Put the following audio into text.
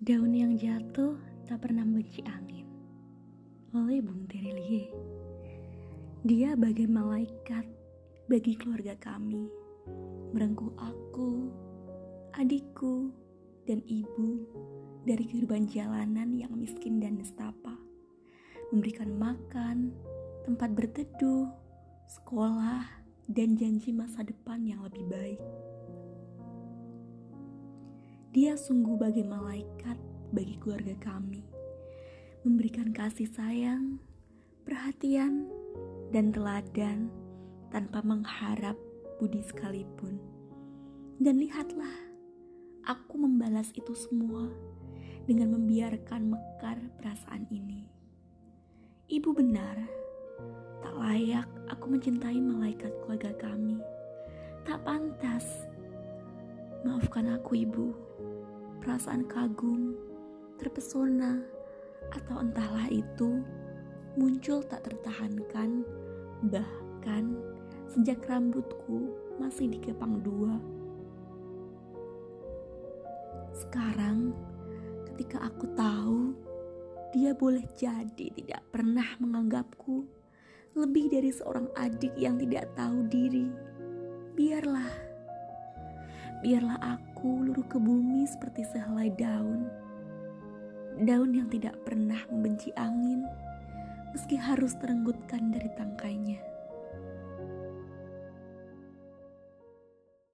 Daun yang jatuh tak pernah benci angin oleh Bung Terelie. Dia bagai malaikat bagi keluarga kami, merengkuh aku, adikku, dan ibu dari kehidupan jalanan yang miskin dan nestapa. Memberikan makan, tempat berteduh, sekolah, dan janji masa depan yang lebih baik. Dia sungguh bagai malaikat bagi keluarga kami, memberikan kasih sayang, perhatian, dan teladan tanpa mengharap budi sekalipun. Dan lihatlah, aku membalas itu semua dengan membiarkan mekar perasaan ini. Ibu benar, tak layak aku mencintai malaikat keluarga kami. Tak pantas. Maafkan aku, Ibu perasaan kagum, terpesona, atau entahlah itu muncul tak tertahankan, bahkan sejak rambutku masih dikepang dua. Sekarang, ketika aku tahu dia boleh jadi tidak pernah menganggapku lebih dari seorang adik yang tidak tahu diri, biarlah, biarlah aku aku luruh ke bumi seperti sehelai daun. Daun yang tidak pernah membenci angin, meski harus terenggutkan dari tangkainya.